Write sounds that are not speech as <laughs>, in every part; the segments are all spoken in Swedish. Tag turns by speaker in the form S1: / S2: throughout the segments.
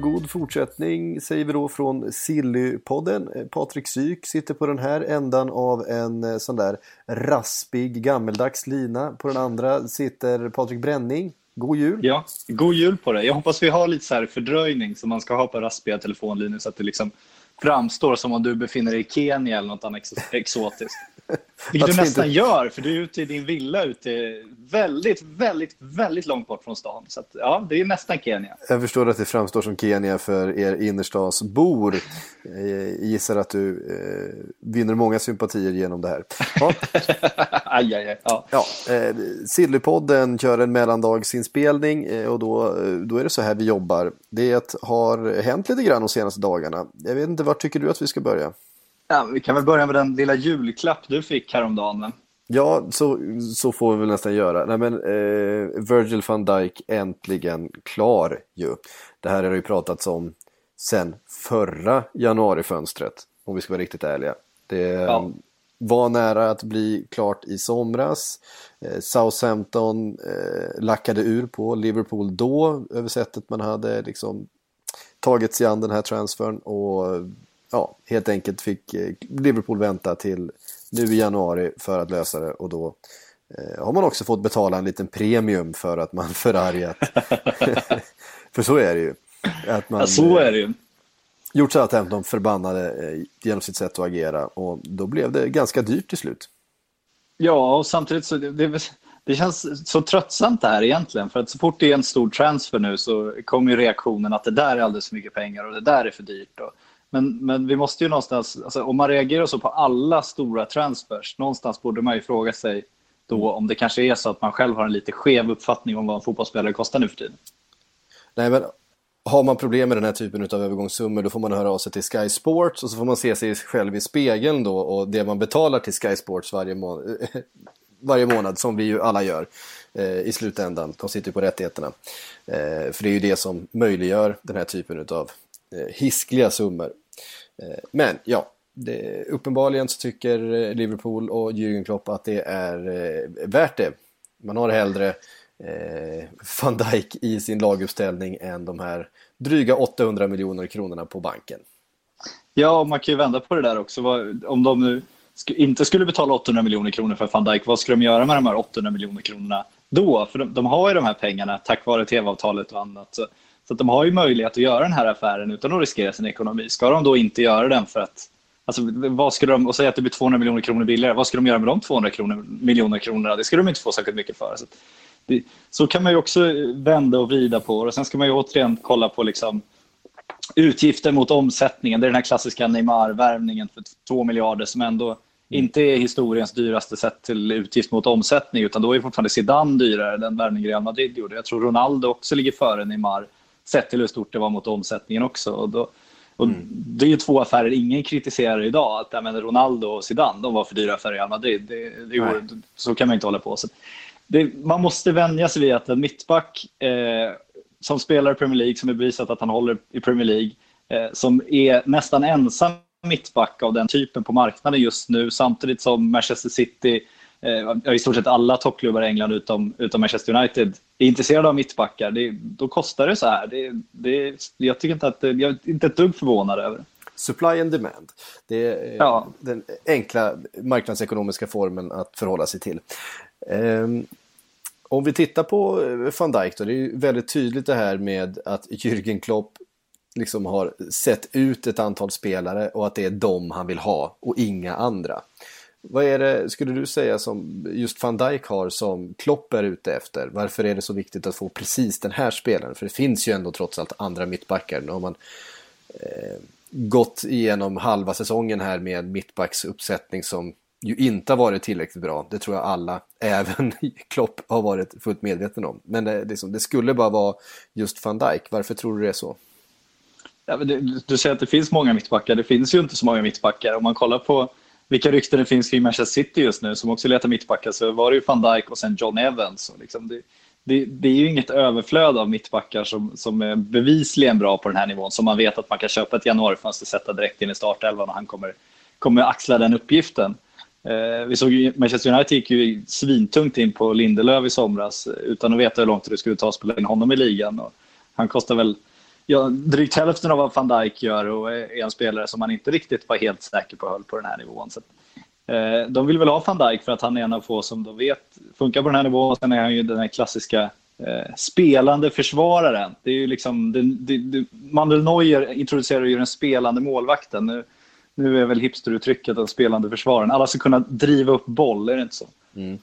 S1: Och god fortsättning säger vi då från Sillypodden. Patrik Syk sitter på den här ändan av en eh, sån där raspig gammeldags lina. På den andra sitter Patrik Bränning. God jul!
S2: Ja, god jul på dig. Jag hoppas vi har lite så här fördröjning som man ska ha på raspiga telefonlinjer så att det liksom framstår som om du befinner dig i Kenya eller något annat ex- exotiskt. <laughs> Vilket du nästan
S1: inte-
S2: gör, för du är ute i din villa ute väldigt, väldigt, väldigt långt bort från stan. Så att, ja, det är nästan Kenya.
S1: Jag förstår att det framstår som Kenya för er innerstadsbor. Jag gissar att du eh, vinner många sympatier genom det här. Ja, <laughs>
S2: aj, aj, aj. Ja.
S1: Ja, eh, Sillypodden kör en mellandagsinspelning eh, och då, eh, då är det så här vi jobbar. Det har hänt lite grann de senaste dagarna. Jag vet inte, vart tycker du att vi ska börja?
S2: Ja, vi kan väl börja med den lilla julklapp du fick häromdagen. Men...
S1: Ja, så, så får vi väl nästan göra. Nej, men, eh, Virgil van Dijk äntligen klar ju. Det här har ju pratats om sen förra januarifönstret, om vi ska vara riktigt ärliga. Det
S2: Ja.
S1: var nära att bli klart i somras. Eh, Southampton eh, lackade ur på Liverpool då, över sättet man hade liksom tagit sig an den här transfern och ja, helt enkelt fick eh, Liverpool vänta till nu i januari för att lösa det och då eh, har man också fått betala en liten premium för att man <laughs> förargat. <laughs> för så är det ju. Att man,
S2: Ja, så är det ju.
S1: gjort Southampton förbannade eh, genom sitt sätt att agera och då blev det ganska dyrt till slut.
S2: Ja, och samtidigt så det, det, det känns så tröttsamt det här egentligen. För att så fort det är en stor transfer nu så kommer ju reaktionen att det där är alldeles för mycket pengar och det där är för dyrt. Och, men, men vi måste ju någonstans, alltså, om man reagerar så på alla stora transfers, någonstans borde man ju fråga sig då om det kanske är så att man själv har en lite skev uppfattning om vad en fotbollsspelare kostar nu för tiden.
S1: Nej, men har man problem med den här typen av övergångssummor då får man höra av sig till Sky Sports och så får man se sig själv i spegeln då och det man betalar till Sky Sports varje, må varje månad som vi ju alla gör eh, i slutändan. De sitter ju på rättigheterna. Eh, för det är ju det som möjliggör den här typen av eh, hiskliga summor. Eh, men ja, det, uppenbarligen så tycker eh, Liverpool och Jürgen Klopp att det är eh, värt det. Man har hellre eh, van Dijk i sin laguppställning än de här dryga 800 miljoner kronorna på banken.
S2: Ja, och man kan ju vända på det där också. Om de nu inte skulle betala 800 miljoner kronor för van Dijk, vad ska de göra med de här 800 miljoner kronorna då? För de, de har ju de här pengarna tack vare tv-avtalet och annat. Så, så att de har ju möjlighet att göra den här affären utan att riskera sin ekonomi. Ska de då inte göra den för att Alltså, vad skulle de, och säga att det blir 200 miljoner kronor billigare, vad ska de göra med de 200 kronor, miljoner kronorna? Det skulle de inte få särskilt mycket för. Så, det, så kan man ju också vända och vrida på och sen ska man ju återigen kolla på liksom, utgifter mot omsättningen. Det är den här klassiska Neymar-värvningen för 2 miljarder som ändå inte är historiens dyraste sätt till utgift mot omsättning utan då är fortfarande Zidane dyrare, den värvning Real Madrid gjorde. Jag tror Ronaldo också ligger före Neymar sett till hur stort det var mot omsättningen också. Och då, och Det är ju två affärer ingen kritiserar idag. Att men Ronaldo och Zidane de var för dyra för Real Madrid. Det, det går, så kan man inte hålla på. Så det, man måste vänja sig vid att en mittback eh, som spelar i Premier League, som är bevisat att han håller i Premier League, eh, som är nästan ensam mittback av den typen på marknaden just nu, samtidigt som Manchester City, eh, i stort sett alla toppklubbar i England utom, utom Manchester United, är intresserade av mittbackar. Det, då kostar det så här. Det, det, jag, tycker inte att, jag är inte ett dugg förvånad över det.
S1: Supply and demand. Det är
S2: Ja.
S1: den enkla marknadsekonomiska formen att förhålla sig till. Ehm, om vi tittar på eh, van Dijk då, det är ju väldigt tydligt det här med att Jürgen Klopp liksom har sett ut ett antal spelare och att det är dem han vill ha och inga andra. Vad är det, skulle du säga, som just van Dijk har som Klopp är ute efter? Varför är det så viktigt att få precis den här spelaren? För det finns ju ändå trots allt andra mittbackar. Nu har man eh, gått igenom halva säsongen här med mittbacksuppsättning som ju inte har varit tillräckligt bra. Det tror jag alla, <laughs> även Klopp, har varit fullt medveten om. Men det, liksom, det skulle bara vara just van Dijk. Varför tror du det är så?
S2: Ja, men du säger att det finns många mittbackar. Det finns ju inte så många mittbackar. Om man kollar på vilka rykten det finns kring Manchester City just nu, som också letar mittbackar, så var det ju van Dijk och sen John Evans. Och liksom det, det, det, är ju inget överflöd av mittbackar som, som är bevisligen bra på den här nivån, som man vet att man kan köpa ett januarifönster, och sätta direkt in i startelvan och han kommer, kommer axla den uppgiften. Eh, vi såg ju, Manchester United gick ju svintungt in på Lindelöf i somras utan att veta hur långt det skulle ta att spela in honom i ligan. Och han kostar väl ja, drygt hälften av vad van Dijk gör och är en spelare som man inte riktigt var helt säker på höll på den här nivån. Så, eh, de vill väl ha van Dijk för att han är en av få som de vet funkar på den här nivån. Sen är han ju den här klassiska eh, spelande försvararen. Det är ju liksom, det, det, det, Manuel Neuer introducerar ju den spelande målvakten. Nu, nu är väl hipsteruttrycket den spelande försvararen. Alla ska kunna driva upp boll, är det inte så?
S1: Mm.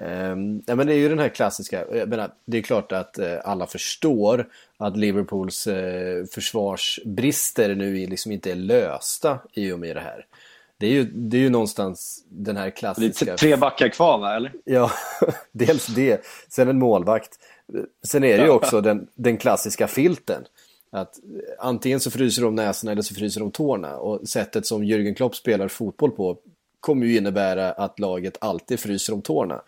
S1: Ehm, ja, men det är ju den här klassiska, jag menar, det är klart att eh, alla förstår att Liverpools uh, försvarsbrister nu liksom inte är lösta i och med det här. Det är ju, det är ju någonstans den här klassiska...
S2: Det är tre backar kvar va, eller?
S1: Ja, <laughs> dels det, sen en målvakt. Sen är det ju också den, den klassiska filten. Att antingen så fryser de näsorna eller så fryser de tårna. Och sättet som Jürgen Klopp spelar fotboll på kommer ju innebära att laget alltid fryser om tårna.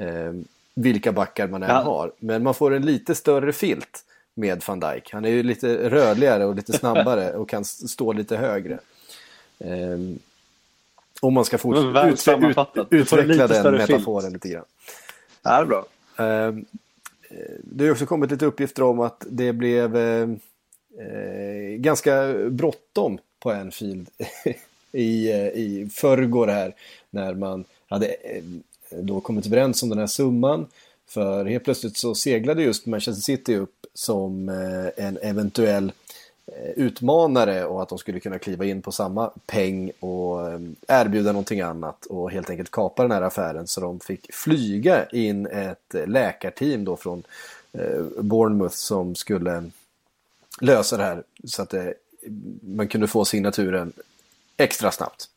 S1: Eh, vilka backar man än ja. har. Men man får en lite större filt med van Dijk. Han är ju lite rörligare och lite <laughs> snabbare och kan stå lite högre. Eh, om man ska fortsätta ut, ut, utveckla den metaforen filt. lite grann.
S2: Det är bra.
S1: Eh, det har också kommit lite uppgifter om att det blev eh, eh, ganska bråttom på Anfield <laughs> i, eh, i förrgår här när man hade då kommit överens om den här summan. För helt plötsligt så seglade just Manchester City upp som eh, en eventuell eh, utmanare och att de skulle kunna kliva in på samma peng och eh, erbjuda någonting annat och helt enkelt kapa den här affären så de fick flyga in ett läkarteam då från Bournemouth som skulle lösa det här så att det, man kunde få signaturen extra snabbt.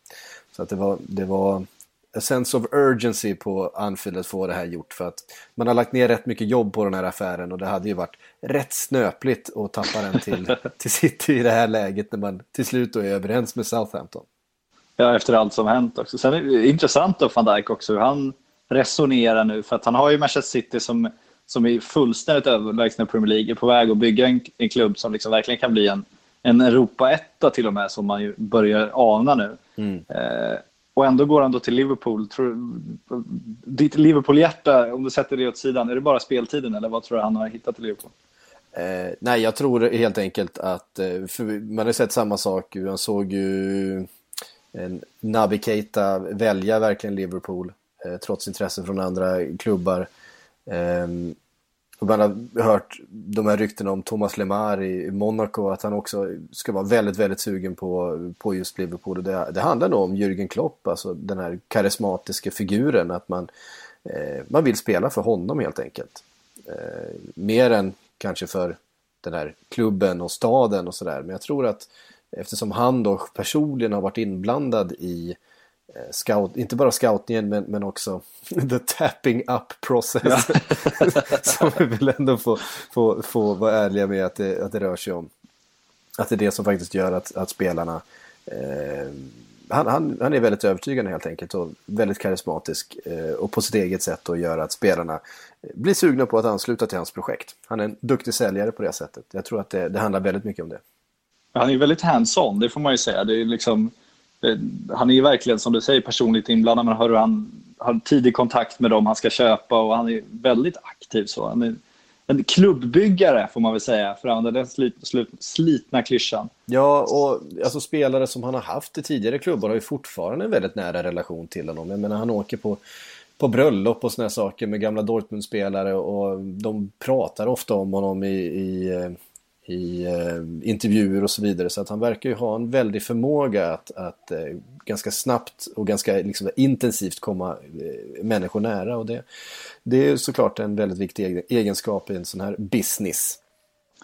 S1: Så att det var, det var a sense of urgency på Anfield att få det här gjort. För att man har lagt ner rätt mycket jobb på den här affären och det hade ju varit rätt snöpligt att tappa den till, <laughs> till City i det här läget när man till slut då är överens med Southampton.
S2: Ja, efter allt som hänt också. Sen är det intressant av van Dijk också hur han resonerar nu. För att han har ju Manchester City som, som är fullständigt överlägsna Premier League, är på väg att bygga en, en klubb som liksom verkligen kan bli en en Europa-etta till och med som man ju börjar ana nu. Mm. Eh, och ändå går han då till Liverpool. Tror, ditt Liverpool-hjärta, om du sätter det åt sidan, är det bara speltiden eller vad tror du han har hittat i Liverpool?
S1: Eh, nej, jag tror helt enkelt att, eh, man har sett samma sak, man såg ju en Naby Keita välja verkligen Liverpool, eh, trots intressen från andra klubbar. Eh, man har hört de här ryktena om Thomas Lemar i Monaco, att han också ska vara väldigt, väldigt sugen på, på just Liverpool. Och det, det handlar nog om Jürgen Klopp, alltså den här karismatiska figuren, att man, eh, man vill spela för honom helt enkelt. Eh, mer än kanske för den här klubben och staden och sådär. Men jag tror att eftersom han då personligen har varit inblandad i Eh, scout, inte bara scoutningen men, men också <laughs> the tapping up process. Ja. <laughs> som vi vill ändå få, få, få vara ärliga med att det, att det rör sig om. Att det är det som faktiskt gör att, att spelarna eh, han, han, han är väldigt övertygande helt enkelt och väldigt karismatisk eh, och på sitt eget sätt och gör att spelarna blir sugna på att ansluta till hans projekt. Han är en duktig säljare på det sättet. Jag tror att det, det handlar väldigt mycket om det.
S2: Han är väldigt hands-on, det får man ju säga. Det är liksom Eh, Eh, han är ju verkligen som du säger personligt inblandad. Man hör hur han har tidig kontakt med dem han ska köpa och han är väldigt aktiv. så. Han är en klubbbyggare får man väl säga, för att använda den slit, slit, slitna klyschan.
S1: Ja, och alltså spelare som han har haft i tidigare klubbar har ju fortfarande en väldigt nära relation till honom. Jag menar, han åker på, på bröllop och såna saker med gamla Dortmund-spelare och de pratar ofta om honom i, i eh, i eh, intervjuer och så vidare. Så att han verkar ju ha en väldig förmåga att, att eh, ganska snabbt och ganska liksom, intensivt komma eh, människor nära. Och det, det är såklart en väldigt viktig egenskap i en sån här business.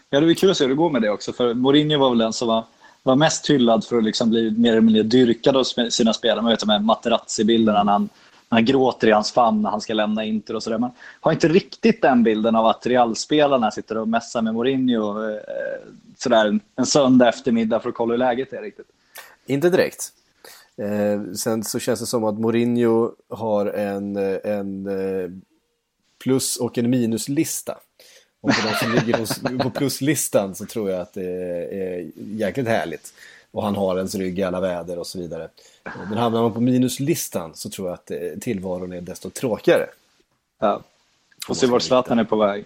S2: Ja, det är kul att se hur det går med det också. För Mourinho var väl den som var var mest hyllad för att liksom bli mer eller mindre dyrkad av sina spelare. Man vet de här Materazzi-bilderna när han, han gråter i hans famn när han ska lämna Inter och sådär. Man har inte riktigt den bilden av att Real-spelarna sitter och mässar med Mourinho eh, sådär en, en söndag eftermiddag för att kolla hur läget är riktigt.
S1: Inte direkt. Eh, sen så känns det som att Mourinho har en, eh, en eh, plus och en minuslista. Och för de som ligger på, <laughs> på pluslistan så tror jag att det är jäkligt härligt. Och han har ens rygg i alla väder och så vidare. Men hamnar man på minuslistan så tror jag att eh, tillvaron är desto tråkigare.
S2: Ja. Får se vart Zlatan är på väg.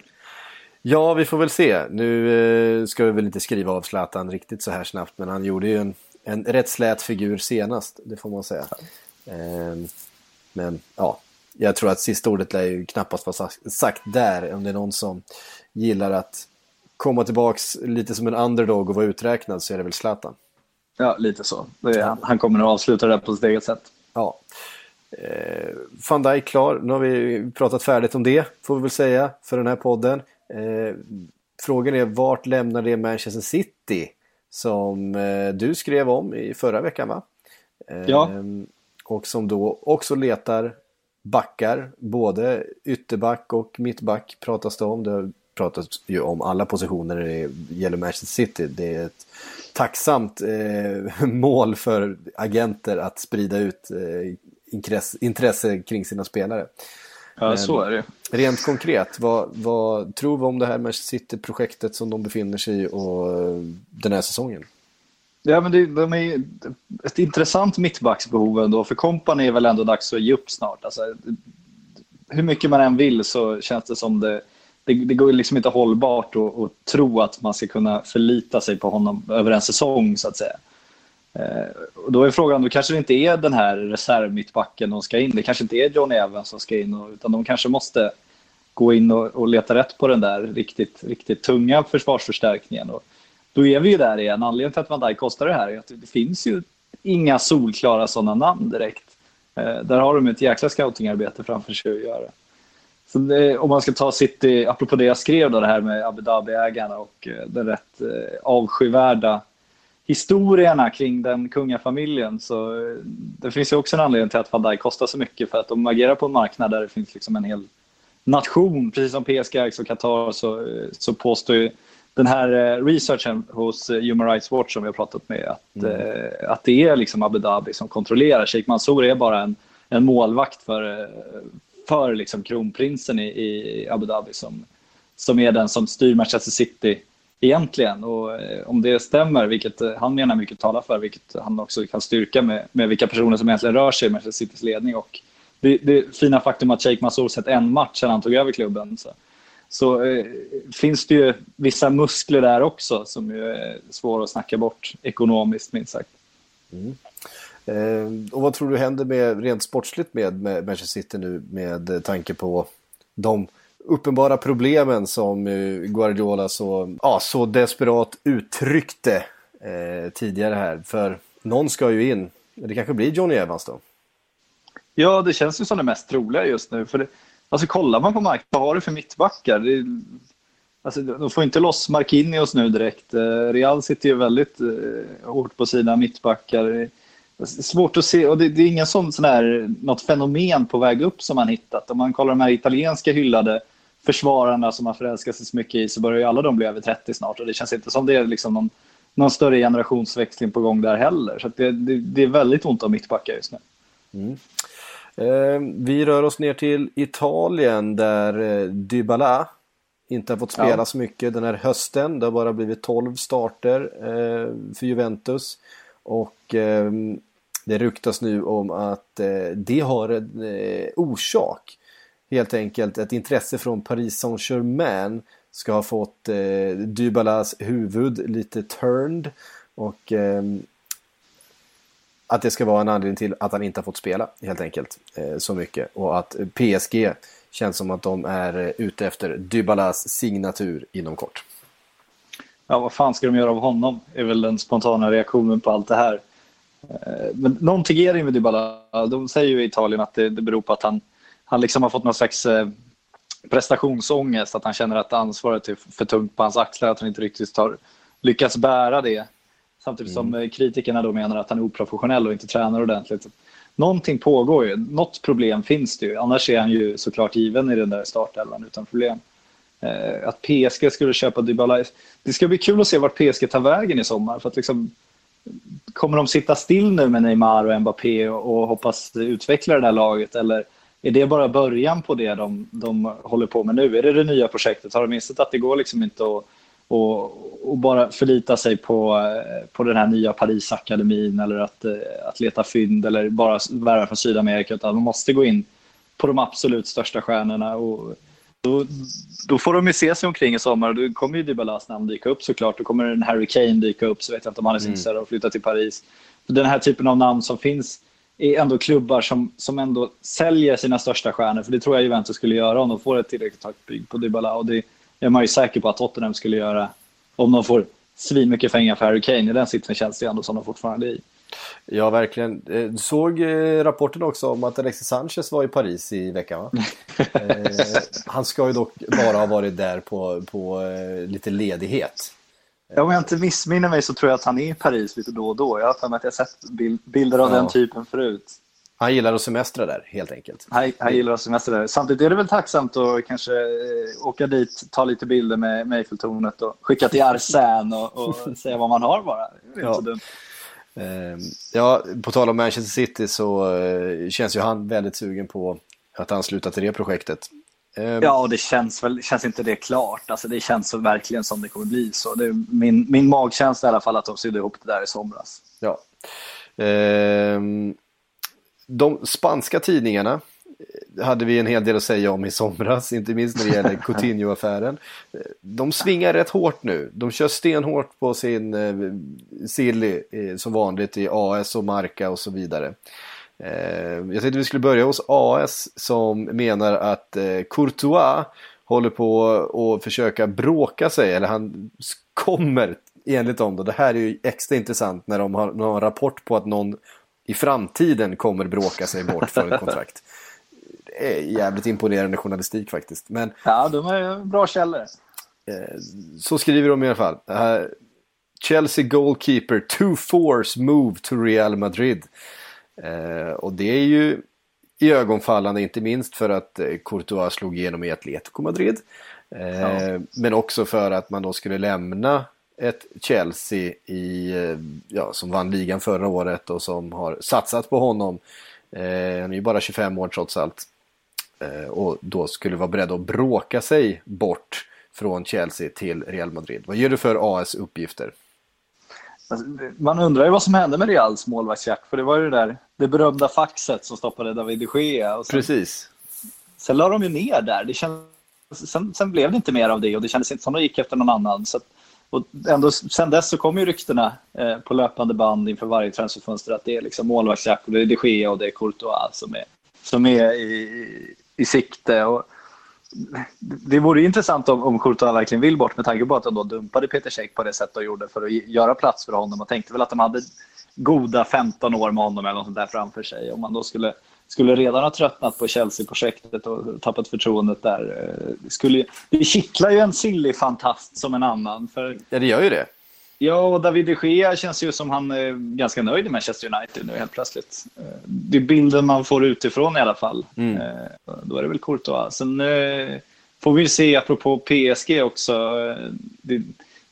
S1: Ja, vi får väl se. Nu eh, ska vi väl inte skriva av Zlatan riktigt så här snabbt, men han gjorde ju en, en rätt slät figur senast, det får man säga. Eh, men ja, jag tror att sista ordet lär ju knappast vara sagt, sagt där, om det är någon som gillar att komma tillbaks lite som en underdog och vara uträknad så är det väl Zlatan.
S2: Ja, lite så. Är, han, kommer att avsluta det på sitt eget sätt.
S1: Ja. Eh, Van Dijk klar, nu har vi pratat färdigt om det får vi väl säga för den här podden. Eh, frågan är vart lämnar det Manchester City som eh, du skrev om i förra veckan va? Eh,
S2: Ja.
S1: Och som då också letar backar, både ytterback och mittback pratas det om. Det pratas ju om alla positioner när det gäller Manchester City. Det är ett tacksamt eh, <laughs> mål för agenter att sprida ut eh, intresse, intresse kring sina spelare.
S2: Ja, så är det.
S1: Rent konkret, vad, vad tror vi om det här Manchester City-projektet som de befinner sig i och eh, den här säsongen?
S2: Ja, men det, de är ett intressant mittbacksbehov ändå. För Company är väl ändå dags att ge upp snart. Alltså, hur mycket man än vill så känns det som det, det, det går liksom inte hållbart att, att tro att man ska kunna förlita sig på honom över en säsong så att säga. Eh, och då är frågan, då kanske det inte är den här reservmittbacken de ska in. Det kanske inte är Johnny Evans som ska in, utan de kanske måste gå in och, och leta rätt på den där riktigt, riktigt tunga försvarsförstärkningen. Och då är vi ju där igen. Anledningen till att Van Dijk kostar det här är att det finns ju inga solklara sådana namn direkt. Eh, där har de ett jäkla scoutingarbete framför sig att göra. Så det, om man ska ta City, apropå det jag skrev då, det här med Abu Dhabi-ägarna och eh, den rätt eh, avskyvärda historierna kring den kungafamiljen. Så eh, det finns ju också en anledning till att Van Dijk kostar så mycket för att de agerar på en marknad där det finns liksom en hel nation, precis som PSG, Ajax och Qatar, så, så påstår ju den här researchen hos Human Rights Watch som vi har pratat med att, eh, att det är liksom Abu Dhabi som kontrollerar. Sheikh Mansour är bara en, en målvakt för, för liksom kronprinsen i, i Abu Dhabi som, som är den som styr Manchester City egentligen. Och eh, om det stämmer, vilket eh, han menar mycket talar för, vilket han också kan styrka med, med vilka personer som egentligen rör sig i Manchester Citys ledning. Och det, det fina faktum att Sheikh Mansour sett en match sedan han tog över klubben. Så, så eh, finns det ju vissa muskler där också som ju är svåra att snacka bort ekonomiskt minst sagt. Mm.
S1: Eh, och vad tror du händer med, rent sportsligt med, med Manchester City nu med eh, tanke på de uppenbara problemen som eh, Guardiola så, ja, så desperat uttryckte eh, tidigare här. För någon ska ju in. Det kanske blir Johnny Evans då.
S2: Ja, det känns ju som det mest troliga just nu. För det, alltså, kollar man på marknaden, vad har du för mittbackar? Det, alltså, de får inte loss Marquinhos nu direkt. Real sitter ju väldigt eh, hårt på sina mittbackar. Svårt att se, och det, det är ingen sån, sån här, något fenomen på väg upp som man hittat. Om man kollar de här italienska hyllade försvararna som man förälskar sig så mycket i så börjar ju alla de bli över 30 snart och det känns inte som det är liksom någon, någon större generationsväxling på gång där heller. Så det, det, det är väldigt ont om mittbackar just nu.
S1: Eh, vi rör oss ner till Italien där eh, Dybala inte har fått spela
S2: Ja.
S1: så mycket den här hösten. Det har bara blivit 12 starter eh, för Juventus. Och eh, det ryktas nu om att eh, det har en eh, orsak. Helt enkelt ett intresse från Paris Saint-Germain ska ha fått eh, Dybalas huvud lite turned. Och ehm, att det ska vara en anledning till att han inte har fått spela helt enkelt eh, så mycket. Och att PSG känns som att de är eh, ute efter Dybalas signatur inom kort.
S2: Ja, vad fan ska de göra av honom? är väl den spontana reaktionen på allt det här. Eh, Men någonting är det med Dybala. De säger ju i Italien att det, det beror på att han, han liksom har fått någon slags eh, prestationsångest. Att han känner att ansvaret är för tungt på hans axlar. Att han inte riktigt har lyckats bära det. Samtidigt som eh, kritikerna då menar att han är oprofessionell och inte tränar ordentligt. Någonting pågår ju, något problem finns det ju. Annars är han ju såklart given i den där startelvan utan problem. Eh, att PSG skulle köpa Dybala. Det ska bli kul att se vart PSG tar vägen i sommar. För att liksom, kommer de sitta still nu med Neymar och Mbappé och, hoppas utveckla det där laget? Eller är det bara början på det de, de håller på med nu? Är det det nya projektet? Har de insett att det går liksom inte att och, och, bara förlita sig på, eh, på den här nya Parisakademin eller att, eh, att leta fynd eller bara värva från Sydamerika utan man måste gå in på de absolut största stjärnorna. Och då, då får de ju se sig omkring i sommar och då kommer ju Dybalas namn dyka upp såklart. Då kommer en Harry Kane dyka upp så vet jag inte om han är mm. intresserad av att flytta till Paris. Den här typen av namn som finns är ändå klubbar som, som ändå säljer sina största stjärnor. För det tror jag Juventus skulle göra om de får ett tillräckligt högt bygg på Dybala. Och det är man ju säker på att Tottenham skulle göra om de får svinmycket pengar för Harry Kane. I den sitsen känns det ändå som de fortfarande är i.
S1: Ja, verkligen. Du eh, såg eh, rapporten också om att Alexis Sanchez var i Paris i veckan, va? <laughs> Eh, han ska ju dock bara ha varit där på, på lite ledighet.
S2: Ja, om jag inte missminner mig så tror jag att han är i Paris lite då och då. Jag har för mig att jag sett bilder av ja. den typen förut.
S1: Han gillar att semestra där, helt enkelt.
S2: Han, han gillar att semestra där. Samtidigt är det väl tacksamt att kanske åka dit, ta lite bilder med, med Eiffeltornet och skicka till <laughs> Arsén och, och säga vad man har bara. Det är ja. inte
S1: Ehm, ja, på tal om Manchester City så eh, känns ju han väldigt sugen på att ansluta till det projektet.
S2: Ehm, ja, och det känns väl, känns inte det klart. Alltså det känns verkligen som det kommer bli så. Det är min, min magkänsla i alla fall att de sydde ihop det där i somras.
S1: Ja. Ehm, de spanska tidningarna hade vi en hel del att säga om i somras, inte minst när det gäller <laughs> Coutinho-affären. De svingar rätt hårt nu. De kör stenhårt på sin eh, silly eh, som vanligt i AS och Marca och så vidare. Eh, jag tänkte vi skulle börja hos AS som menar att eh, Courtois håller på att försöka bråka sig, eller han kommer enligt dem då. Det här är ju extra intressant när de har någon rapport på att någon i framtiden kommer bråka sig bort för ett kontrakt <laughs> jävligt imponerande journalistik faktiskt. Men,
S2: ja, de är bra källor.
S1: Eh, så skriver de i alla fall. Chelsea goalkeeper, two force move to Real Madrid. Uh, och det är ju i ögonfallande, inte minst för att Courtois slog igenom i Atletico Madrid. Ja. Men också för att man då skulle lämna ett Chelsea i, ja, som vann ligan förra året och som har satsat på honom. Han är ju bara 25 år trots allt. Eh, och då skulle vara beredd att bråka sig bort från Chelsea till Real Madrid. Vad ger du för AS uppgifter?
S2: Alltså, man undrar ju vad som hände med Reals målvaktsjakt, för det var ju det där det berömda faxet som stoppade David de Gea. Sen,
S1: Precis.
S2: Sen la de ju ner där. Det känd, sen, sen, blev det inte mer av det och det kändes inte som att de gick efter någon annan. Så, och ändå, sen dess så kommer ju ryktena eh, på löpande band inför varje transferfönster att det är liksom målvaktsjakt och det är de Gea och det är Courtois som är, som är i, i sikte. Och det vore intressant om, om Courtois verkligen vill bort med tanke på att de då dumpade Peter Cech på det sätt de gjorde för att göra plats för honom Man tänkte väl att de hade goda 15 år med honom eller något sånt där framför sig. Om man då skulle, skulle redan ha tröttnat på Chelsea-projektet och tappat förtroendet där. Det, skulle, det kittlar ju en silly-fantast som en annan. För,
S1: ja, det gör ju det.
S2: Ja, och David de Gea känns ju som han är ganska nöjd i Manchester United nu helt plötsligt. Eh, det är bilden man får utifrån i alla fall. Mm. Eh, då är det väl Courtois. Sen eh, får vi se, apropå PSG också, det,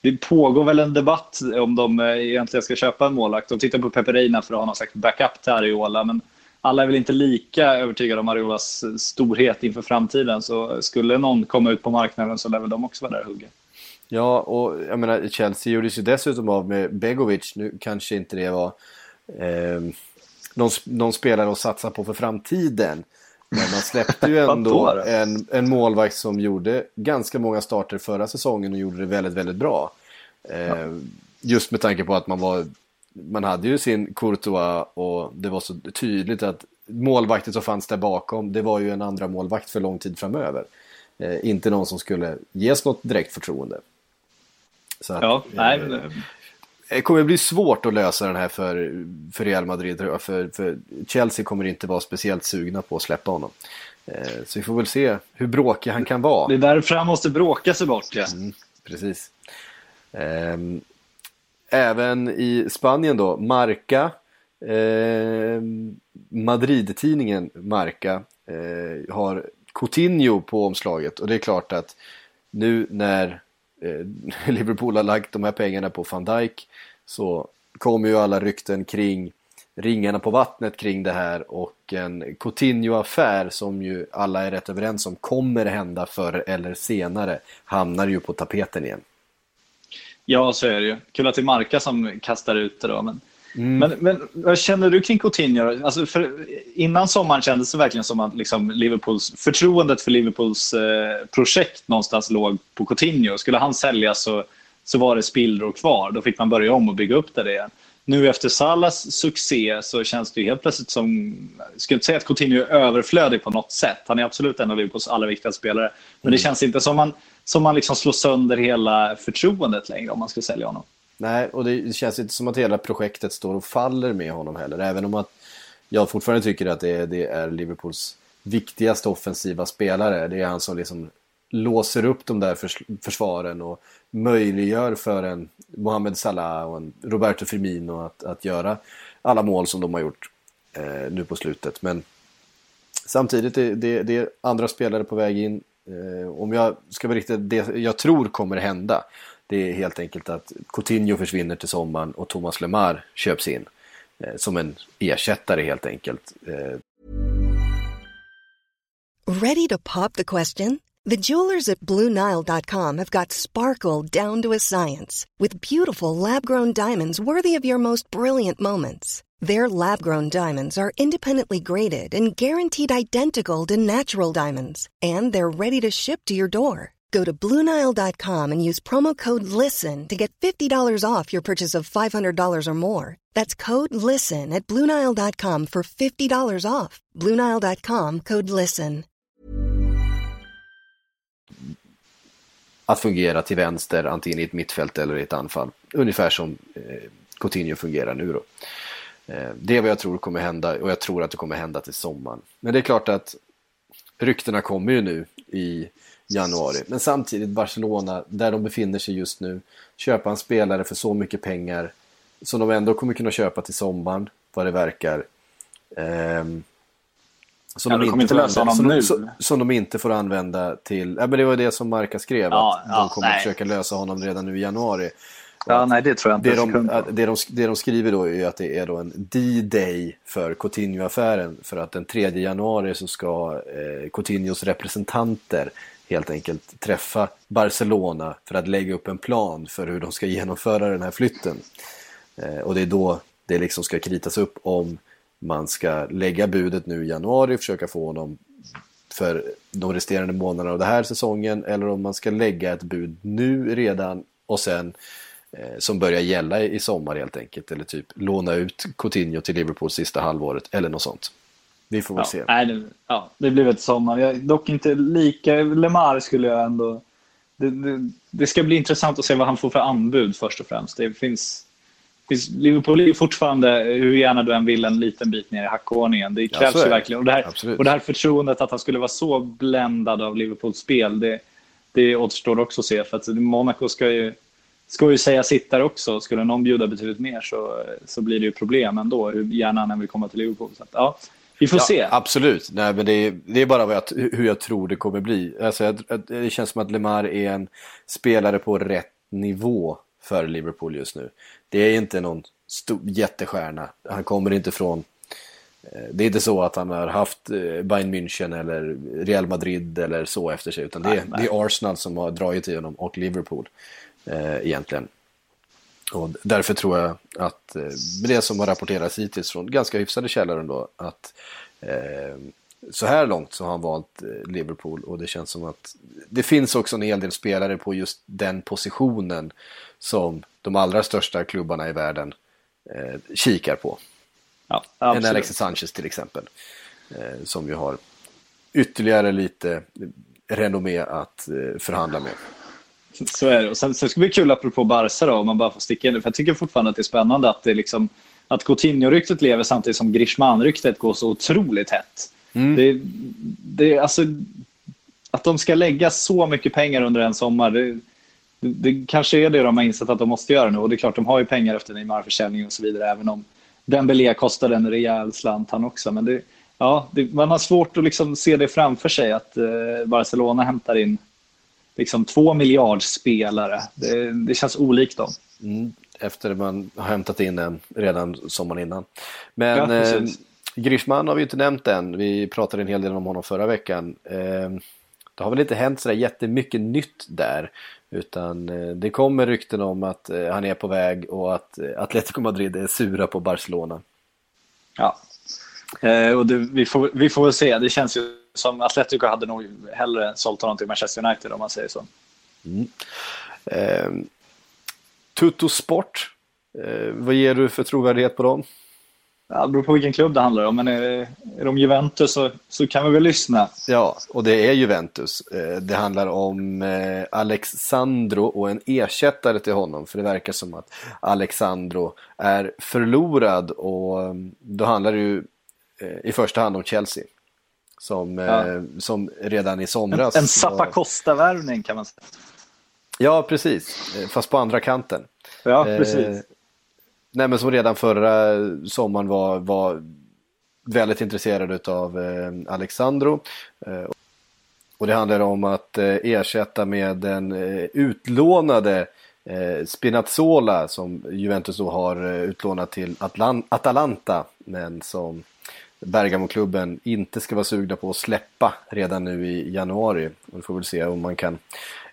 S2: det pågår väl en debatt om de egentligen ska köpa en målvakt. De tittar på Peperina för att ha någon slags backup till Ariola, men alla är väl inte lika övertygade om Ariolas storhet inför framtiden. Så skulle någon komma ut på marknaden så lär väl de också vara där och hugga.
S1: Ja, och jag menar Chelsea gjorde sig dessutom av med Begovic. Nu kanske inte det var eh, någon, någon spelare att satsa på för framtiden. Men man släppte ju <laughs> ändå en, en målvakt som gjorde ganska många starter förra säsongen och gjorde det väldigt, väldigt bra. Eh, ja. Just med tanke på att man var man hade ju sin Courtois och det var så tydligt att målvakten som fanns där bakom, det var ju en andra målvakt för lång tid framöver. Eh, inte någon som skulle ges något direkt förtroende.
S2: Så att, ja, nej, men...
S1: Eh, det kommer bli svårt att lösa den här för, för Real Madrid. För, för Chelsea kommer inte vara speciellt sugna på att släppa honom. Eh, så vi får väl se hur bråkig han kan vara.
S2: Det är därför han måste bråka sig bort. Ja. Mm,
S1: precis. Um, även i Spanien då, Marca, eh, Madrid-tidningen Marca eh, har Coutinho på omslaget och det är klart att nu när Eh, <laughs> Liverpool har lagt de här pengarna på van Dijk så kommer ju alla rykten kring ringarna på vattnet kring det här och en Coutinho-affär som ju alla är rätt överens om kommer hända förr eller senare hamnar ju på tapeten igen.
S2: Ja, så är det ju. Kul att det är Marka som kastar ut det då. Men, men, men vad känner du kring Coutinho? Alltså för, innan sommaren kändes det verkligen som att liksom Liverpools, förtroendet för Liverpools eh, projekt någonstans låg på Coutinho. Skulle han säljas så, så var det spillror kvar. Då fick man börja om och bygga upp det igen. Nu efter Salas succé så känns det helt plötsligt som... Jag skulle inte säga att Coutinho är överflödig på något sätt. Han är absolut en av Liverpools allra viktigaste spelare. Men det känns inte som man, som man liksom slår sönder hela förtroendet längre om man ska sälja honom.
S1: Nej, och det känns inte som att hela projektet står och faller med honom heller. Även om att jag fortfarande tycker att det är, det är Liverpools viktigaste offensiva spelare. Det är han som liksom låser upp de där förs försvaren och möjliggör för en Mohamed Salah och en Roberto Firmino att, att göra alla mål som de har gjort eh, nu på slutet. Men samtidigt är det, det är andra spelare på väg in. Eh, om jag ska vara riktigt, det jag tror kommer hända det är helt enkelt att Coutinho försvinner till sommaren och Thomas Lemar köps in eh, som en ersättare helt enkelt. Eh,
S3: Ready to pop the question? The jewelers at BlueNile.com have got sparkle down to a science with beautiful lab grown diamonds worthy of your most brilliant moments. Their lab grown diamonds are independently graded and guaranteed identical to natural diamonds, and they're ready to ship to your door. Go to BlueNile.com and use promo code LISTEN to get $50 off your purchase of $500 or more. That's code LISTEN at BlueNile.com for $50 off. BlueNile.com code LISTEN.
S1: att fungera till vänster, antingen i ett mittfält eller i ett anfall. Ungefär som eh, Coutinho fungerar nu då. Eh, det är vad jag tror kommer hända och jag tror att det kommer hända till sommaren. Men det är klart att ryktena kommer ju nu i januari. Men samtidigt Barcelona, där de befinner sig just nu, köpa en spelare för så mycket pengar som de ändå kommer kunna köpa till sommaren, vad det verkar. Ehm, som,
S2: Ja,
S1: de
S2: de
S1: inte
S2: inte
S1: använda, som,
S2: nu.
S1: som, som de inte får använda till... Ja, men det var det som Marca skrev,
S2: Ja,
S1: att
S2: ja,
S1: de kommer
S2: nej.
S1: försöka lösa honom redan nu i januari.
S2: Ja, nej, det tror jag inte.
S1: det, de, det, de, det de skriver då är att det är då en D-day för Coutinho-affären. För att den 3 januari så ska eh, Coutinhos representanter helt enkelt träffa Barcelona för att lägga upp en plan för hur de ska genomföra den här flytten. Eh, och det är då det liksom ska kritas upp om man ska lägga budet nu i januari, och försöka få honom för de resterande månaderna av den här säsongen eller om man ska lägga ett bud nu redan och sen eh, som börjar gälla i sommar helt enkelt eller typ låna ut Coutinho till Liverpool sista halvåret eller något sånt. Vi får väl
S2: Ja,
S1: se.
S2: nej, det, ja, det blir väl sommar. Jag, dock inte lika... Lemar skulle jag ändå... Det, det, det ska bli intressant att se vad han får för anbud först och främst. Det finns, finns Liverpool är fortfarande, hur gärna du än vill, en liten bit ner i hackordningen. Det
S1: Ja,
S2: krävs
S1: är
S2: ju verkligen. Och det, här,
S1: Absolut.
S2: och det här förtroendet att han skulle vara så bländad av Liverpools spel, det, det återstår också att se. För att Monaco ska ju, ska ju säga sitt där också. Skulle någon bjuda betydligt mer så, så blir det ju problem ändå, hur gärna han än vill komma till Liverpool. Så att, ja, vi får se.
S1: Ja, absolut, Nej, men det, är, det är bara vad jag, hur jag tror det kommer bli. Alltså, jag, det känns som att Lemar är en spelare på rätt nivå för Liverpool just nu. Det är inte någon stor, jättestjärna. Han kommer inte från... eh, Det är inte så att han har haft eh, Bayern München eller Real Madrid eller så efter sig. Utan det,
S2: Nej, nej.
S1: det är Arsenal som har dragit i honom och Liverpool eh, egentligen. Och därför tror jag att eh, det som har rapporterats hittills från ganska hyfsade källor ändå att eh, så här långt så har han valt eh, Liverpool och det känns som att det finns också en hel del spelare på just den positionen som de allra största klubbarna i världen eh, kikar på.
S2: Ja,
S1: En. Alexis Sanchez till exempel. Eh, som ju har ytterligare lite renommé att eh, förhandla med.
S2: Så är det. Och sen, sen ska det bli kul apropå Barca då, om man bara får sticka in det. För jag tycker fortfarande att det är spännande att det liksom att Coutinho-ryktet lever samtidigt som Griezmann-ryktet går så otroligt hett. Det, det, alltså, att de ska lägga så mycket pengar under en sommar, det, det, kanske är det de har insett att de måste göra nu. Och det är klart, de har ju pengar efter Neymar-försäljningen och så vidare. Även om Dembélé kostade en rejäl slant han också. Men det, ja, man har svårt att liksom se det framför sig att eh, Barcelona hämtar in liksom två miljardspelare. Det, det känns olikt dem.
S1: Mm, efter man har hämtat in en redan sommaren innan. Men
S2: Ja,
S1: eh. Grishman har vi inte nämnt än. Vi pratade en hel del om honom förra veckan. Eh, det har väl inte hänt sådär jättemycket nytt där. Utan eh, det kommer rykten om att eh, han är på väg och att eh, Atletico Madrid är sura på Barcelona.
S2: Ja. Eh, och det, vi, får, vi får väl se. Det känns ju som Atletico hade nog hellre sålt honom till Manchester United om man säger så.
S1: Eh, Tutto Sport. Eh, vad ger du för trovärdighet på dem?
S2: Ja, det beror på vilken klubb det handlar om. Men är, är de Juventus så, så kan vi väl lyssna.
S1: Ja, och det är Juventus. Eh, Det handlar om eh, Alexandro och en ersättare till honom. För det verkar som att Alexandro är förlorad och eh, då handlar det ju i första hand om Chelsea. Som, eh,
S2: Ja.
S1: som redan i
S2: En,
S1: somras
S2: en
S1: var-
S2: Zappa Costa-värvning kan man säga.
S1: Ja, precis. Eh, Fast på andra kanten.
S2: Ja,
S1: Eh,
S2: precis.
S1: Nej, men som redan förra sommaren var, var väldigt intresserad av eh, Alexandro. Eh, och det handlar om att eh, ersätta med den eh, utlånade eh, Spinazzola som Juventus då har eh, utlånat till Atlan- Atalanta. Men som Bergamo-klubben inte ska vara sugna på att släppa redan nu i januari. Och vi får väl se om man kan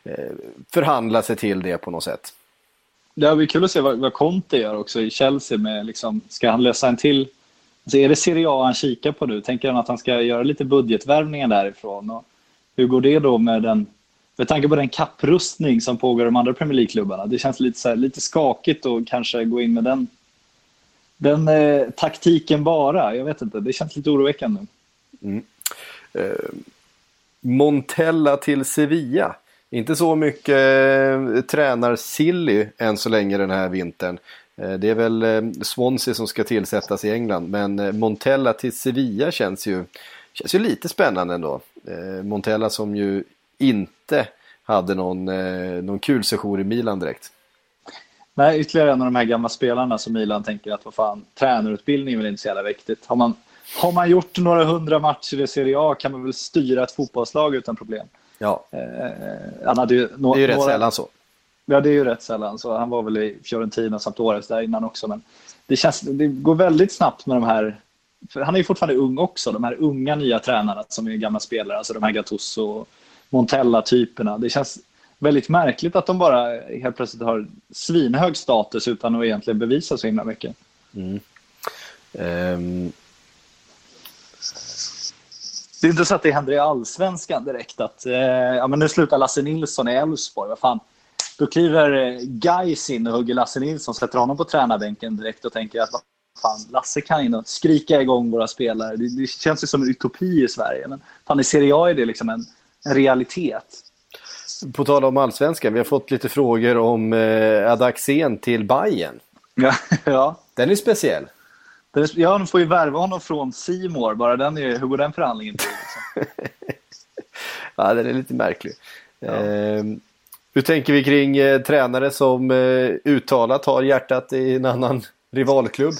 S1: eh, förhandla sig till det på något sätt.
S2: Det blir kul att se vad, vad Conte gör också i Chelsea. Med liksom, ska han lösa en till? Alltså är det Serie A han kikar på nu? Tänker han att han ska göra lite budgetvärvningar därifrån? Och hur går det då med den med tanke på den kapprustning som pågår i de andra Premier League-klubbarna. Det känns lite, så här, lite skakigt att kanske gå in med den, den eh, taktiken bara. Jag vet inte, det känns lite oroväckande. Mm.
S1: Eh, Montella till Sevilla. Inte så mycket eh, tränar-silly än så länge den här vintern. Eh, det är väl eh, Swansea som ska tillsättas i England. Men eh, Montella till Sevilla känns ju, känns ju lite spännande ändå. Eh, Montella som ju inte hade någon, eh, någon kul session i Milan direkt.
S2: Nej, ytterligare en av de här gamla spelarna som Milan tänker att vad fan, tränarutbildning är väl inte så jävla viktigt. Har man, har man gjort några hundra matcher i Serie A kan man väl styra ett fotbollslag utan problem.
S1: Ja,
S2: Eh, han hade ju nå-
S1: det är ju rätt
S2: några,
S1: sällan så.
S2: Ja, det är ju rätt sällan. Så han var väl i Fiorentina samt Åres där innan också. Men det, känns, det går väldigt snabbt med de här... Han är ju fortfarande ung också. De här unga nya tränarna som är gamla spelare. Alltså de här Gattuso och Montella-typerna. Det känns väldigt märkligt att de bara helt plötsligt har svinhög status utan att egentligen bevisa så himla mycket.
S1: Ehm,
S2: Det är inte så att det händer i allsvenskan direkt att eh, ja, men nu slutar Lasse Nilsson i Elfsborg. Vad fan? Då kliver eh, Gais in och hugger Lasse Nilsson, sätter honom på tränarbänken direkt och tänker att vad fan, Lasse kan in och skrika igång våra spelare. Det, det känns ju som en utopi i Sverige. Men fan, i Serie A är det liksom en, en realitet.
S1: På tal om allsvenskan, vi har fått lite frågor om eh, Adaxén till Bayern.
S2: Ja, <laughs> ja.
S1: Den är speciell.
S2: Den är- ja, de får ju värva honom från Simor. Bara den är, hur går den förhandlingen till? Liksom? <laughs>
S1: Ja, den är lite märklig. Ehm, hur tänker vi kring eh, tränare som eh, uttalat har hjärtat i en annan rivalklubb?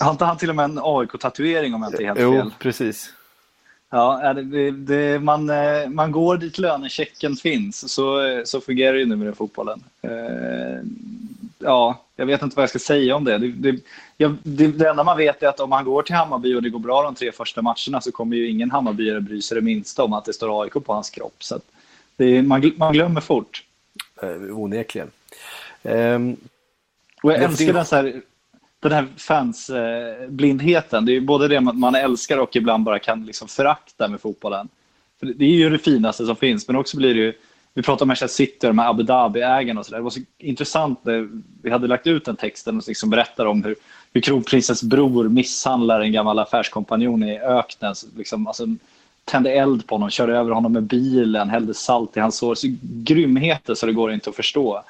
S2: Har inte han till och med en AIK-tatuering om jag inte är helt
S1: Jo,
S2: fel?
S1: precis.
S2: Ja, det, det, man, eh, man går dit lönechecken finns. Så, eh, så fungerar det ju nu med fotbollen. Eh, ja, jag vet inte vad jag ska säga om det. Det, det, det. enda man vet är att om han går till Hammarby och det går bra de tre första matcherna så kommer ju ingen Hammarbyare bry sig det minsta om att det står AIK på hans kropp. Så man, man glömmer fort.
S1: Eh, onekligen. Ehm,
S2: Och jag älskar den, så här, den här fansblindheten. Det är ju både det man man älskar och ibland bara kan liksom förakta med fotbollen. För det- det är ju det finaste som finns, men också blir det ju... Vi pratar om Manchester City och de här Abu Dhabi-ägarna och så där. Det var så intressant när vi hade lagt ut den texten och liksom berättar om hur, hur kronprinsens bror misshandlar en gammal affärskompanjon i öknen. Så Liksom, alltså, tände eld på honom, körde över honom med bilen, hällde salt i hans sår. Så grymheter så det går inte att förstå.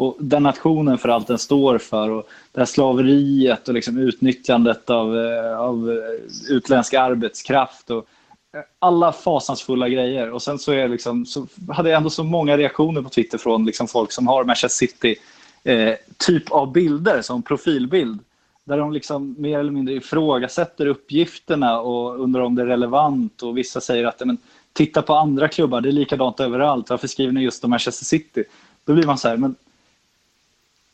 S2: Och den nationen för allt den står för och det här slaveriet och liksom utnyttjandet av, eh, av eh, utländsk arbetskraft. Och eh, alla fasansfulla grejer. Och sen så, är liksom, så hade jag ändå så många reaktioner på Twitter från liksom folk som har Manchester City eh, typ av bilder som profilbild. Där de liksom mer eller mindre ifrågasätter uppgifterna och undrar om det är relevant. Och vissa säger att men, titta på andra klubbar, det är likadant överallt. Varför skriver ni just om Manchester City? Då blir man så här, men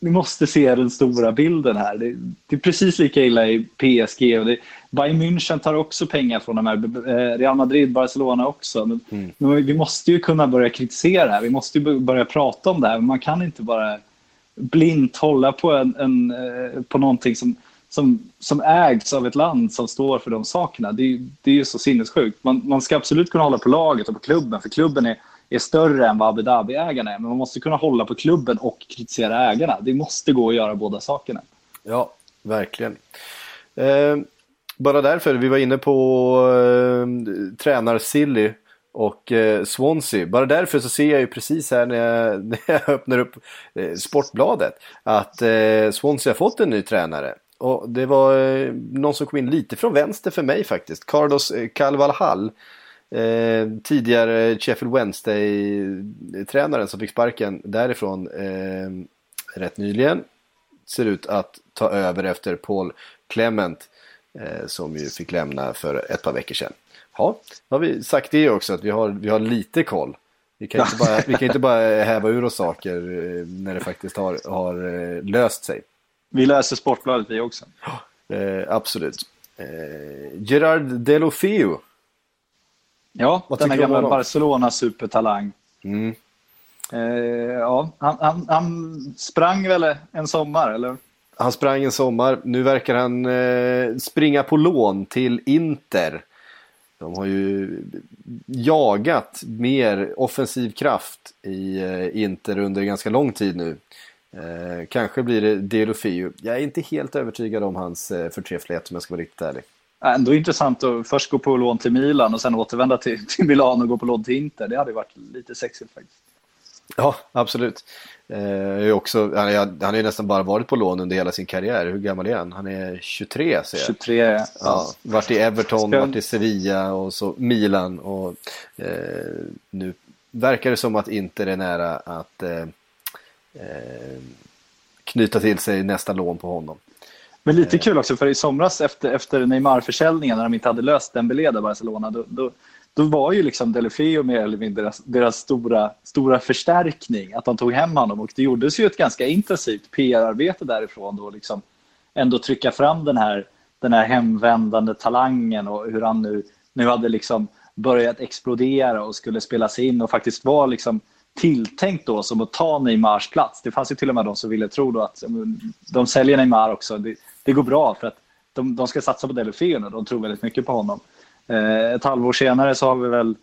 S2: ni måste se den stora bilden här. Det, det, är precis lika illa i PSG. Och det, Bayern München tar också pengar från de här. eh, Real Madrid, Barcelona också. Men,
S1: Mm.
S2: men vi måste ju kunna börja kritisera det här. Vi måste ju börja prata om det här. Man kan inte bara blint hålla på, en, en, eh, på någonting som, som, som ägs av ett land som står för de sakerna. Det, är- det är ju så sinnessjukt. Man, man ska absolut kunna hålla på laget och på klubben, för klubben är, är större än vad Abu Dhabi-ägarna är. Men man måste kunna hålla på klubben och kritisera ägarna. Det måste gå att göra båda sakerna.
S1: Ja, verkligen. Eh, bara därför, vi var inne på eh, tränar-Silly och eh, Swansea. Bara därför så ser jag ju precis här när jag, <laughs> när jag öppnar upp eh, Sportbladet att eh, Swansea har fått en ny tränare. Och det var eh, någon som kom in lite från vänster för mig faktiskt. Carlos eh, Eh, tidigare Sheffield Wednesday-tränaren som fick sparken därifrån eh, rätt nyligen ser ut att ta över efter Paul Clement eh, som ju fick lämna för ett par veckor sedan. Ja, då har vi sagt det också att vi har, vi har lite koll. Vi kan, inte bara, vi kan inte bara häva ur oss saker eh, när det faktiskt har, har eh, löst sig.
S2: Vi läser Sportbladet vi också.
S1: Eh, absolut. Eh, Gerard Delofeu.
S2: Ja,
S1: Vad om
S2: gamla? Barcelona-supertalang.
S1: Mm.
S2: Eh, ja, han, han, han sprang väl en sommar, eller?
S1: Han sprang en sommar. Nu verkar han eh, springa på lån till Inter. De har ju jagat mer offensiv kraft i eh, Inter under ganska lång tid nu. Eh, kanske blir det Delofeu. Jag är inte helt övertygad om hans eh, förträfflighet om jag ska vara riktigt ärlig.
S2: Ändå intressant att först gå på lån till Milan och sen återvända till, till Milano och gå på lån till Inter. Det hade varit lite sexigt faktiskt.
S1: Ja, absolut. Eh, också, han, är, han har ju nästan bara varit på lån under hela sin karriär. Hur gammal är han? Han är 23 ser jag.
S2: 23,
S1: Ja,
S2: ja.
S1: varit i Everton,
S2: Ska-
S1: varit i Sevilla och så Milan. Och, eh, nu verkar det som att Inter är nära att eh, eh, knyta till sig nästa lån på honom.
S2: Men lite kul också, för i somras efter, efter Neymar-försäljningen när de inte hade löst Dembélé där Barcelona, då, då, då var ju liksom Delefeo mer eller mindre deras, deras stora, stora förstärkning, att de tog hem honom. Och det gjordes ju ett ganska intensivt PR-arbete därifrån då, liksom ändå trycka fram den här, den här hemvändande talangen och hur han nu, nu hade liksom börjat explodera och skulle spelas in och faktiskt var liksom tilltänkt då som att ta Neymars plats. Det fanns ju till och med de som ville tro då att de säljer Neymar också. Det, det går bra för att de, de ska satsa på Delofeo nu. De tror väldigt mycket på honom. Eh, ett halvår senare så har vi väl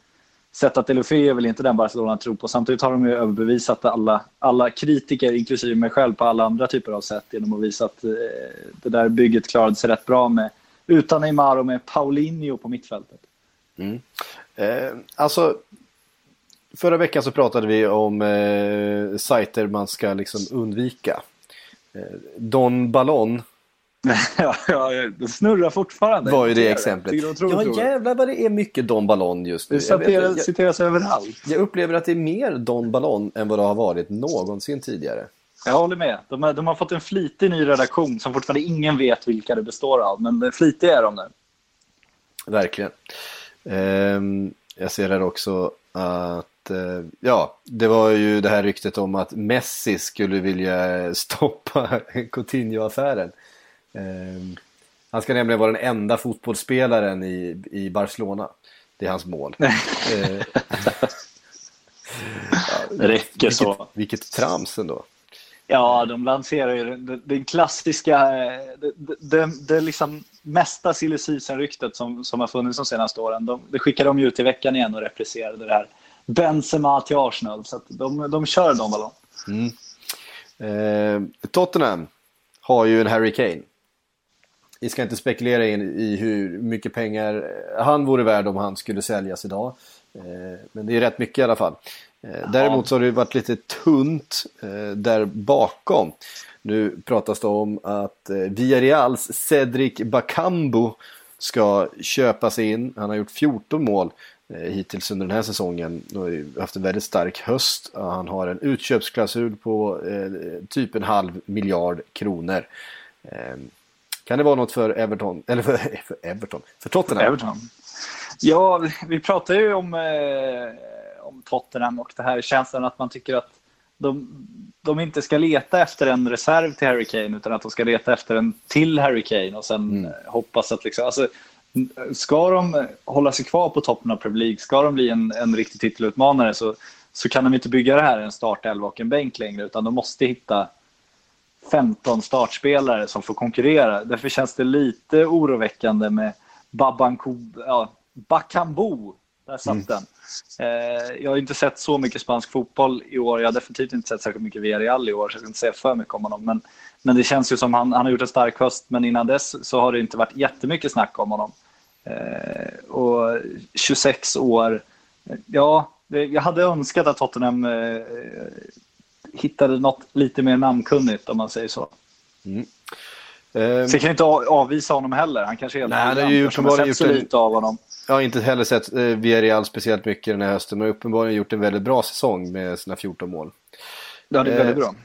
S2: sett att Delofeo är väl inte den Barcelona tror på. Samtidigt har de ju överbevisat alla, alla kritiker, inklusive mig själv, på alla andra typer av sätt genom att visa att eh, det där bygget klarade sig rätt bra med utan Neymar och med Paulinho på mittfältet. Mm.
S1: Eh, alltså, förra veckan så pratade vi om eh, sajter man ska liksom undvika. Eh, Don Ballon <laughs>
S2: ja, ja, det snurrar fortfarande.
S1: var ju det exemplet. Ja jävlar vad det är mycket Don Ballon just nu.
S2: Det citeras,
S1: jag,
S2: citeras överallt.
S1: jag upplever att det är mer Don Ballon än vad det har varit någonsin tidigare.
S2: Jag håller med. De har, de har fått en flitig ny redaktion som fortfarande ingen vet vilka det består av. Men flitiga är de nu.
S1: Verkligen. Ehm, jag ser här också att, eh, ja, det var ju det här ryktet om att Messi skulle vilja stoppa <laughs> Coutinho-affären. Ehm, han ska nämligen vara den enda fotbollsspelaren i, i Barcelona. Det är hans mål. <laughs> Ehm,
S2: Det räcker så.
S1: vilket, vilket trams ändå.
S2: Ja, de lanserar ju den, den klassiska, eh, det, det, det, liksom mesta silly season-ryktet som, som har funnits de senaste åren. De, det skickade de ju ut i veckan igen och repriserade det här. Benzema till Arsenal, så de, de kör de ballong.
S1: Eh, Tottenham har ju en Harry Kane. Vi ska inte spekulera in i hur mycket pengar han vore värd om han skulle säljas idag. Eh, men det är rätt mycket i alla fall. Eh, däremot så har det varit lite tunt eh, där bakom. Nu pratas det om att eh, Villarreals Cedric Bakambu ska köpa sig in. Han har gjort 14 mål hittills under den här säsongen. Han har haft en väldigt stark höst. Han har en utköpsklausul på eh, typ en halv miljard kronor. Eh, kan det vara något för Everton? <laughs> Eller för, för Everton? För Tottenham?
S2: Everton. Ja, vi pratar ju om, eh, om Tottenham och det här känslan att man tycker att de, de inte ska leta efter en reserv till Harry Kane utan att de ska leta efter en till Harry Kane och sen
S1: Mm.
S2: eh, hoppas att liksom, alltså, ska de hålla sig kvar på toppen av Premier League, ska de bli en, en riktig titelutmanare så, så kan de inte bygga det här en startelva och en bänk längre utan de måste hitta 15 startspelare som får konkurrera. Därför känns det lite oroväckande med Babanko, ja, Bakambu. Där satt den. Eh, jag har inte sett så mycket spansk fotboll i år. Jag har definitivt inte sett särskilt mycket Villarreal i år, så jag ska inte säga för mycket om honom. Men, men det känns ju som han, han har gjort en stark höst, men innan dess så har det inte varit jättemycket snack om honom. Eh, och 26 år. Ja, jag hade önskat att Tottenham eh, hittade något lite mer namnkunnigt om man säger så.
S1: Eh,
S2: Så jag kan inte avvisa honom heller. Han kanske är
S1: Nej, han har ju uppenbarligen
S2: så
S1: gjort en-
S2: lite av honom.
S1: Jag har inte heller sett eh, Villarreal speciellt mycket den här hösten, men uppenbarligen gjort en väldigt bra säsong med sina 14 mål.
S2: Ja, det är
S1: Eh,
S2: väldigt bra.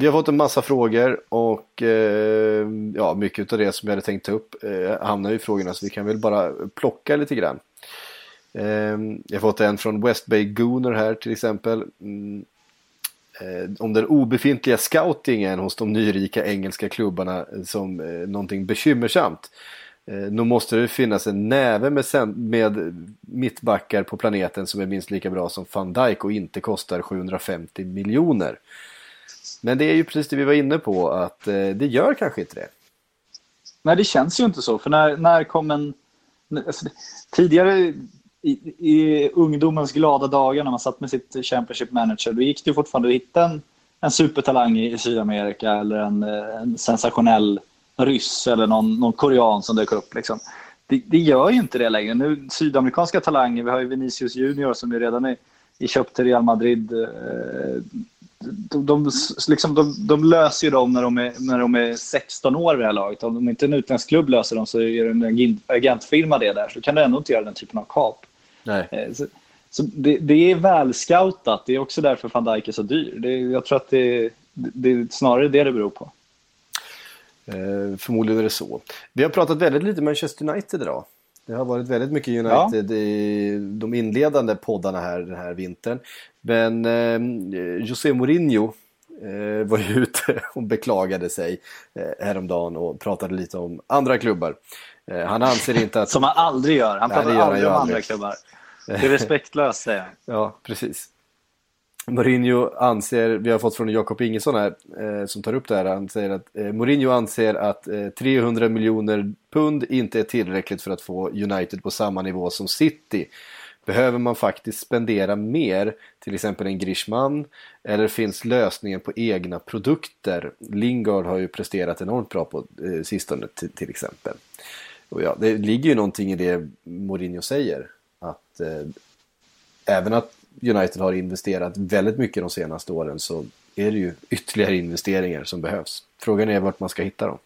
S1: Vi har fått en massa frågor och eh, ja, mycket av det som jag hade tänkt ta upp eh, hamnar i frågorna så vi kan väl bara plocka lite grann. Eh, jag har fått en från West Bay Gooner här till exempel. Mm, eh, om den obefintliga scoutingen hos de nyrika engelska klubbarna eh, som eh, någonting bekymmersamt. Eh, nog måste det finnas en näve med, med mittbackar på planeten som är minst lika bra som van Dijk och inte kostar 750 miljoner. Men det är ju precis det vi var inne på att eh, det gör kanske inte det.
S2: Nej, det känns ju inte så. För när, när kom en... Alltså, tidigare i, i ungdomens glada dagar när man satt med sitt Championship Manager, då gick det ju fortfarande att hitta en, en supertalang i, i Sydamerika eller en, eh, en sensationell ryss eller någon, någon korean som dök upp. Liksom. Det, det gör ju inte det längre. Nu, sydamerikanska talanger, vi har ju Vinicius Junior som ju redan är, är köpt till Real Madrid. Eh, de, de, liksom, de, de löser ju dem när de, är, när de är 16 år vid det här laget. Om inte en utländsk klubb löser dem så är det en agent- agentfirma det där. Så kan du ändå inte göra den typen av kap.
S1: Nej.
S2: Eh, Så, så det, det är välscoutat. Det är också därför van Dijk är så dyr. Det, jag tror att det, det är snarare det det beror på.
S1: Eh, förmodligen är det så. Vi har pratat väldigt lite Manchester United idag. Det har varit väldigt mycket United i de inledande poddarna här den här vintern. Men eh, José Mourinho eh, var ju <laughs> ute och beklagade sig eh, häromdagen och pratade lite om andra klubbar. Eh, han anser inte att... <laughs>
S2: Som han aldrig gör. Han
S1: Nej,
S2: pratar
S1: han
S2: aldrig om
S1: aldrig.
S2: andra klubbar. Det är respektlöst säger han. <laughs>
S1: Ja, precis. Mourinho anser, vi har fått från Jakob Ingesson här eh, som tar upp det här, han säger att eh, Mourinho anser att eh, 300 miljoner pund inte är tillräckligt för att få United på samma nivå som City. Behöver man faktiskt spendera mer, till exempel en Grishman, eller finns lösningen på egna produkter? Lingard har ju presterat enormt bra på eh, sistone till, till exempel. Och ja, det ligger ju någonting i det Mourinho säger, att eh, även att United har investerat väldigt mycket de senaste åren så är det ju ytterligare investeringar som behövs. Frågan är vart man ska hitta dem.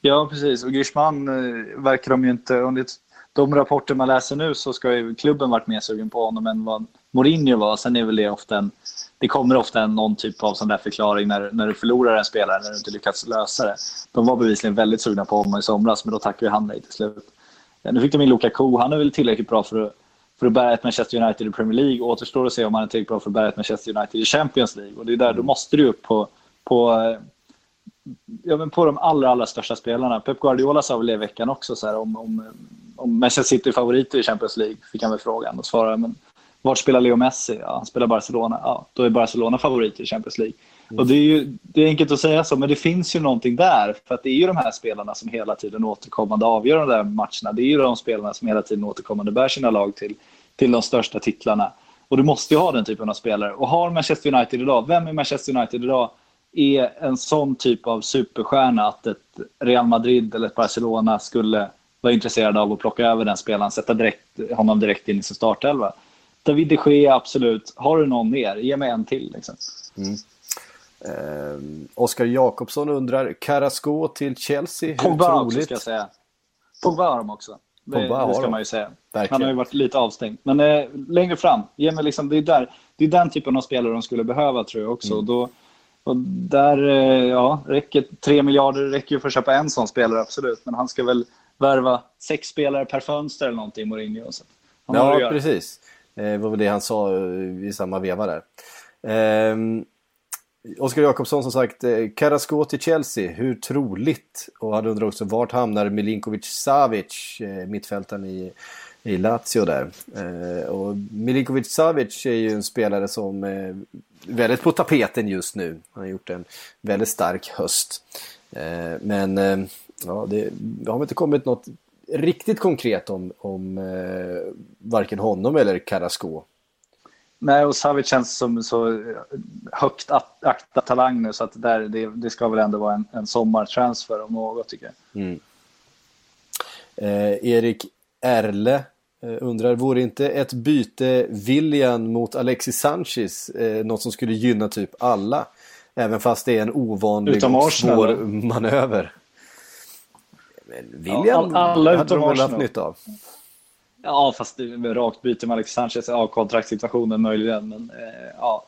S2: Ja, precis. Och Griezmann eh, verkar de ju inte... Enligt de rapporter man läser nu så ska ju klubben varit mer sugen på honom än vad Mourinho var. Sen är väl det ofta en... Det kommer ofta en, någon typ av sån där förklaring när, när du förlorar en spelare, när du inte lyckats lösa det. De var bevisligen väldigt sugna på honom i somras, men då tackade ju han nej till slut. Nu fick de in Lukaku. Han är väl tillräckligt bra för att, för att bära ett Manchester United i Premier League. Återstår att se om han är tillräckligt bra för att bära ett Manchester United i Champions League. Och det är där, då måste du upp på, på eh, ja, men på de allra, allra största spelarna. Pep Guardiola sa väl det i veckan också, så här, om, om, om Manchester City är favoriter i Champions League, fick han väl frågan. Och svarade men vart spelar Leo Messi? Ja, han spelar Barcelona. Ja, då är Barcelona favoriter i Champions League. Och det är ju det är enkelt att säga så, men det finns ju någonting där. För att det är ju de här spelarna som hela tiden återkommande avgör de där matcherna. Det är ju de spelarna som hela tiden återkommande bär sina lag till, till de största titlarna. Och du måste ju ha den typen av spelare. Och har Manchester United idag, vem i Manchester United idag är en sån typ av superstjärna att ett Real Madrid eller ett Barcelona skulle vara intresserade av att plocka över den spelaren, sätta direkt, honom direkt in i sin startelva. David de Gea, absolut. Har du någon mer? Ge mig en till. Liksom. Mm.
S1: Eh, Oskar Jakobsson undrar, Carrasco till Chelsea, hur
S2: Pogba också
S1: troligt?
S2: ska jag säga. Pogba har de också. Det,
S1: Pogba har
S2: det ska
S1: de.
S2: man ju säga.
S1: Verkligen.
S2: Han har ju varit lite avstängd. Men eh, längre fram, ge mig liksom, det, är där, det är den typen av spelare de skulle behöva tror jag också.
S1: Mm.
S2: Då, och där, eh, ja, räcker 3 miljarder räcker ju för att köpa en sån spelare, absolut. Men han ska väl värva sex spelare per fönster eller någonting, Mourinho. Så han
S1: Ja, precis. Eh, Det var väl det han sa eh, i samma veva där. Ehm, Oskar Jakobsson som sagt, eh, Karasko Carrasco till Chelsea, hur troligt? Och han undrar också vart hamnar Milinkovic Savic, eh, mittfältaren i, i Lazio där. Eh, och Milinkovic Savic är ju en spelare som är väldigt på tapeten just nu. Han har gjort en väldigt stark höst. Men ja, det, det har inte kommit något riktigt konkret om, om varken honom eller Carrasco.
S2: Nej, och Savic känns som så högt at- aktad talang nu så att där, det, det ska väl ändå vara en, en sommartransfer om något tycker jag.
S1: Eh, Erik Erle eh, undrar, vore inte ett byte William mot Alexis Sanchez eh, något som skulle gynna typ alla? Även fast det är en ovanlig
S2: Utom
S1: och
S2: Arsenal,
S1: svår
S2: då?
S1: manöver. Men William
S2: Ja, all- alla
S1: hade de väl haft
S2: Arsenal.
S1: nytta av.
S2: Ja, fast det rakt byte med Alex Sanchez, ja, kontraktssituationen möjligen, men eh, ja.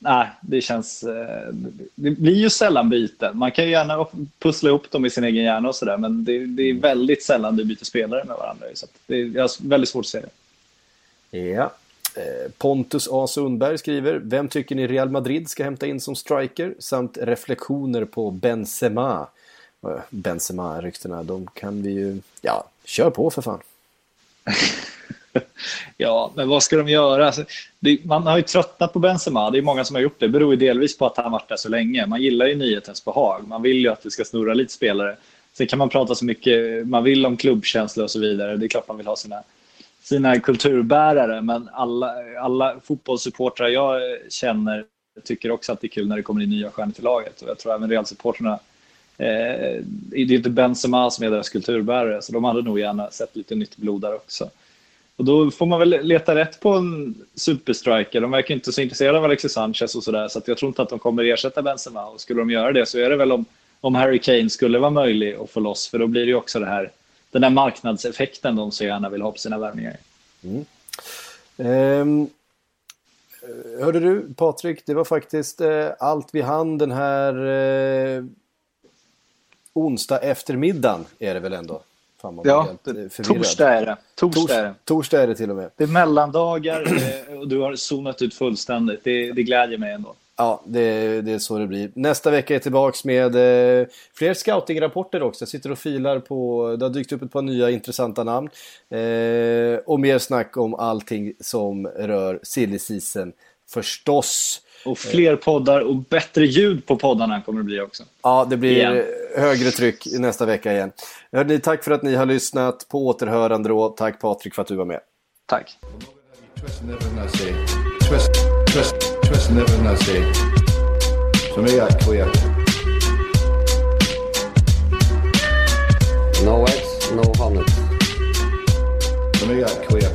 S2: Nej, det känns... Eh, det blir ju sällan byten. Man kan ju gärna pussla ihop dem i sin egen hjärna och sådär, men det, det är väldigt sällan vi byter spelare med varandra. Så att det är, jag har väldigt svårt att se det.
S1: Ja. Eh, Pontus A. Sundberg skriver, vem tycker ni Real Madrid ska hämta in som striker? Samt reflektioner på Benzema. Benzema-ryktena, de kan vi ju... Ja, kör på för fan. <laughs>
S2: Ja, men vad ska de göra? Alltså, det, man har ju tröttnat på Benzema. Det är många som har gjort det. Det beror ju delvis på att han varit där så länge. Man gillar ju nyhetens behag. Man vill ju att det ska snurra lite spelare. Sen kan man prata så mycket man vill om klubbkänsla och så vidare. Det är klart man vill ha sina, sina kulturbärare. Men alla, alla fotbollssupportrar jag känner tycker också att det är kul när det kommer in nya stjärnor till laget. Och jag tror även Real-supportrarna Eh, det är inte Benzema som är deras kulturbärare, så de hade nog gärna sett lite nytt blod där också. Och då får man väl leta rätt på en superstriker. De verkar inte så intresserade av Alexis Sanchez och sådär, så att jag tror inte att de kommer ersätta Benzema. Och skulle de göra det så är det väl om, om Harry Kane skulle vara möjlig att få loss, för då blir det ju också det här, den där marknadseffekten de så gärna vill ha på sina värvningar. Mm.
S1: Ehm, hörde du Patrik, det var faktiskt eh, allt vi hann den här eh, onsdag eftermiddagen är det väl ändå? Fan,
S2: Ja,
S1: eh,
S2: torsdag är det. Torsdag är det.
S1: Tors, torsdag är det till och med.
S2: Det är mellandagar och du har zonat ut fullständigt. Det, det glädjer mig ändå.
S1: Ja, det, det är så det blir. Nästa vecka är tillbaks med eh, fler scoutingrapporter också. Jag sitter och filar på, det har dykt upp ett par nya intressanta namn. Eh, och mer snack om allting som rör silly season förstås.
S2: Och fler poddar och bättre ljud på poddarna kommer det bli också.
S1: Ja, det blir
S2: Igen.
S1: högre tryck nästa vecka igen. Hörrni, tack för att ni har lyssnat. På återhörande då. Tack Patrik för att du var med.
S2: Tack.
S4: No eggs, no honey.
S5: Så nu är jag clear.